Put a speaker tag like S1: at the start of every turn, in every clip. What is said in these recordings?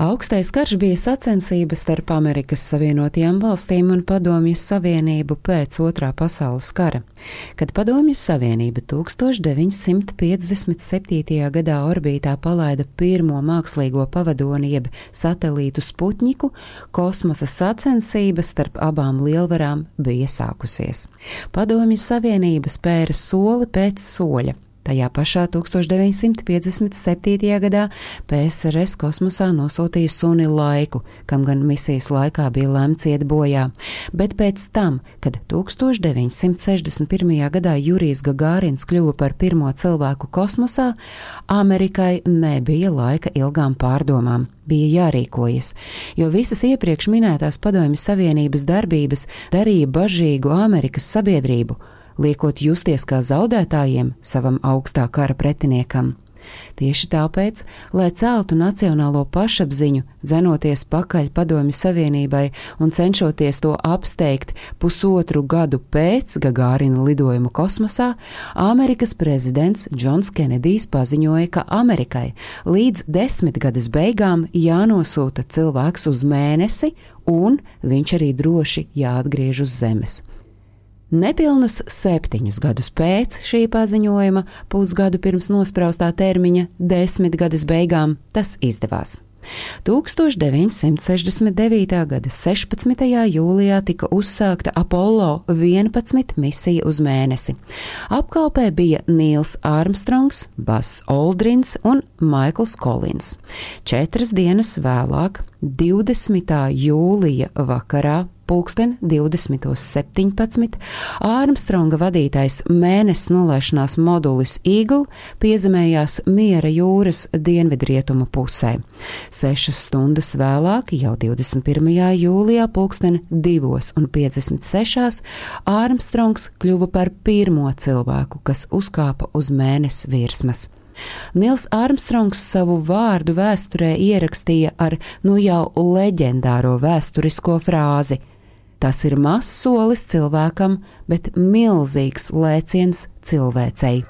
S1: Augstais karš bija sacensība starp Amerikas Savienotajām valstīm un Padomju Savienību pēc Otrā pasaules kara, kad Padomju Savienība 1957. gadā orbītā palaida pirmo mākslīgo pavadoni jeb satelītu Sputņiku, kosmosa sacensība starp abām lielvarām bija sākusies. Padomju Savienība spēra soli pēc soļa Tajā pašā 1957. gadā PSRS kosmosā nosūtīja suni laiku, kam gan misijas laikā bija lemts iet bojā, bet pēc tam, kad 1961. gadā Jurijs Gagārins kļuva par pirmo cilvēku kosmosā, Amerikai nebija laika ilgām pārdomām bija jārīkojas, jo visas iepriekš minētās Padomju Savienības darbības darīja bažīgu Amerikas sabiedrību liekot justies kā zaudētājiem savam augstā kara pretiniekam. Tieši tāpēc, lai celtu nacionālo pašapziņu, dzenoties pakaļ Padomju Savienībai un cenšoties to apsteigt pusotru gadu pēc Gagārina lidojuma kosmosā, Amerikas prezidents Džons Kenedijs paziņoja, ka Amerikai līdz desmitgades beigām jānosūta cilvēks uz mēnesi, un viņš arī droši jāatgriež uz Zemes. Nepilnus septiņus gadus pēc šī paziņojuma, pusgadu pirms nospraustā termiņa, desmitgades beigām, tas izdevās. 1969. gada 16. jūlijā tika uzsākta Apollo 11 misija uz mēnesi. Apkalpē bija Nils Armstrongs, Bas Oldrins un Maikls Kolins. Četras dienas vēlāk, 20. jūlija vakarā, pulksten 20.17. Ārmstronga vadītais mēnesis nolaišanās modulis Eagle piezemējās Miera jūras dienvidrietumu pusē. Sešas stundas vēlāk, jau 21. jūlijā, pulksten 2.56. Ārmstrongs kļuva par pirmo cilvēku, kas uzkāpa uz mēnesi virsmas. Nils Armstrongs savu vārdu vēsturē ierakstīja ar nu jau leģendāro vēsturisko frāzi: Tas ir mazs solis cilvēkam, bet milzīgs lēciens cilvēcei.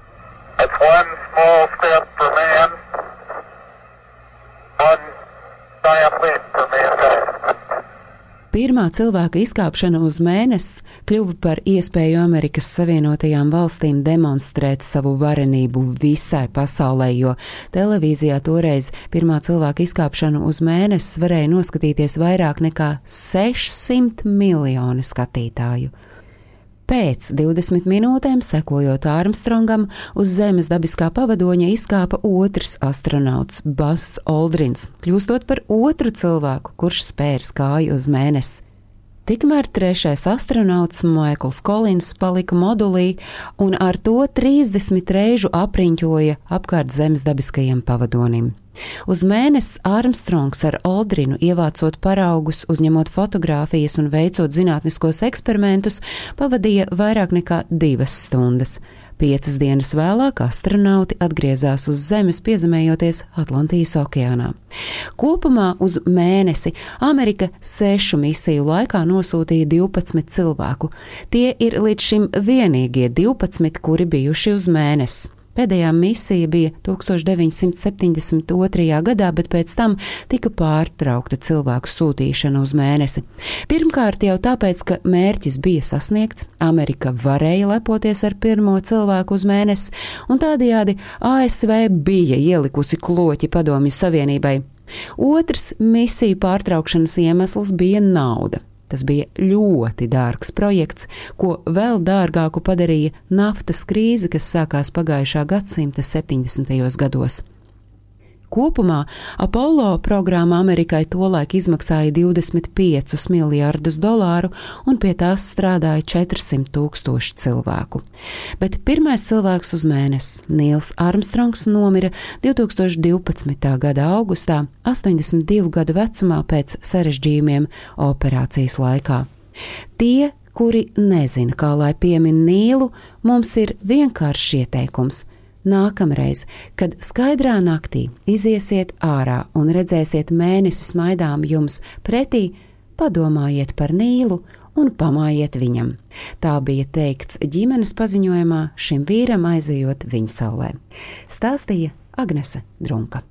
S1: Pirmā cilvēka izkāpšana uz mēnesi kļuva par iespēju Amerikas Savienotajām valstīm demonstrēt savu varenību visai pasaulē, jo televīzijā toreiz pirmā cilvēka izkāpšanu uz mēnesi varēja noskatīties vairāk nekā 600 miljoni skatītāju. Pēc 20 minūtēm, sekojot Armstrongam, uz Zemes dabiskā pavadoņa izkāpa otrs astronauts Bass Aldrins, kļūstot par otru cilvēku, kurš spērs kāju uz mēnesi. Tikmēr trešais astronauts Maikls Kolins palika modulī un ar to 30 reižu apriņķoja apkārt Zemes dabiskajam pavadonim. Uz mēnesi Armstrongs ar Aldrinu ievācot paraugus, uzņemot fotogrāfijas un veicot zinātniskos eksperimentus, pavadīja vairāk nekā divas stundas. Piecas dienas vēlāk astronauti atgriezās uz Zemes, piezemējoties Atlantijas okeānā. Kopumā uz mēnesi Amerika sešu misiju laikā nosūtīja 12 cilvēku. Tie ir līdz šim vienīgie 12, kuri bijuši uz mēnesi. Pēdējā misija bija 1972. gadā, bet pēc tam tika pārtraukta cilvēku sūtīšana uz mēnesi. Pirmkārt jau tāpēc, ka mērķis bija sasniegts, Amerika varēja lepoties ar pirmo cilvēku uz mēnesi, un tādējādi ASV bija ielikusi kloķi Padomju Savienībai. Otrs misiju pārtraukšanas iemesls bija nauda. Tas bija ļoti dārgs projekts, ko vēl dārgāku padarīja naftas krīze, kas sākās pagājušā gadsimta 70. gados. Kopumā Apollo programma Amerikai tolaik izmaksāja 25 miljardus dolāru, un pie tās strādāja 400 tūkstoši cilvēku. Bet pirmais cilvēks uz mēnesi, Nils Armstrongs, nomira 2012. gada augustā, 82 gadu vecumā pēc sarežģījumiem operācijas laikā. Tie, kuri nezina, kā lai piemin Nīlu, mums ir vienkāršs ieteikums Nākamreiz, kad skaidrā naktī iziesiet ārā un redzēsiet mēnesi smaidām jums pretī, padomājiet par Nīlu un pamājiet viņam. Tā bija teikts ģimenes paziņojumā šim vīram aizejot viņa saulē. Stāstīja Agnese Drunka.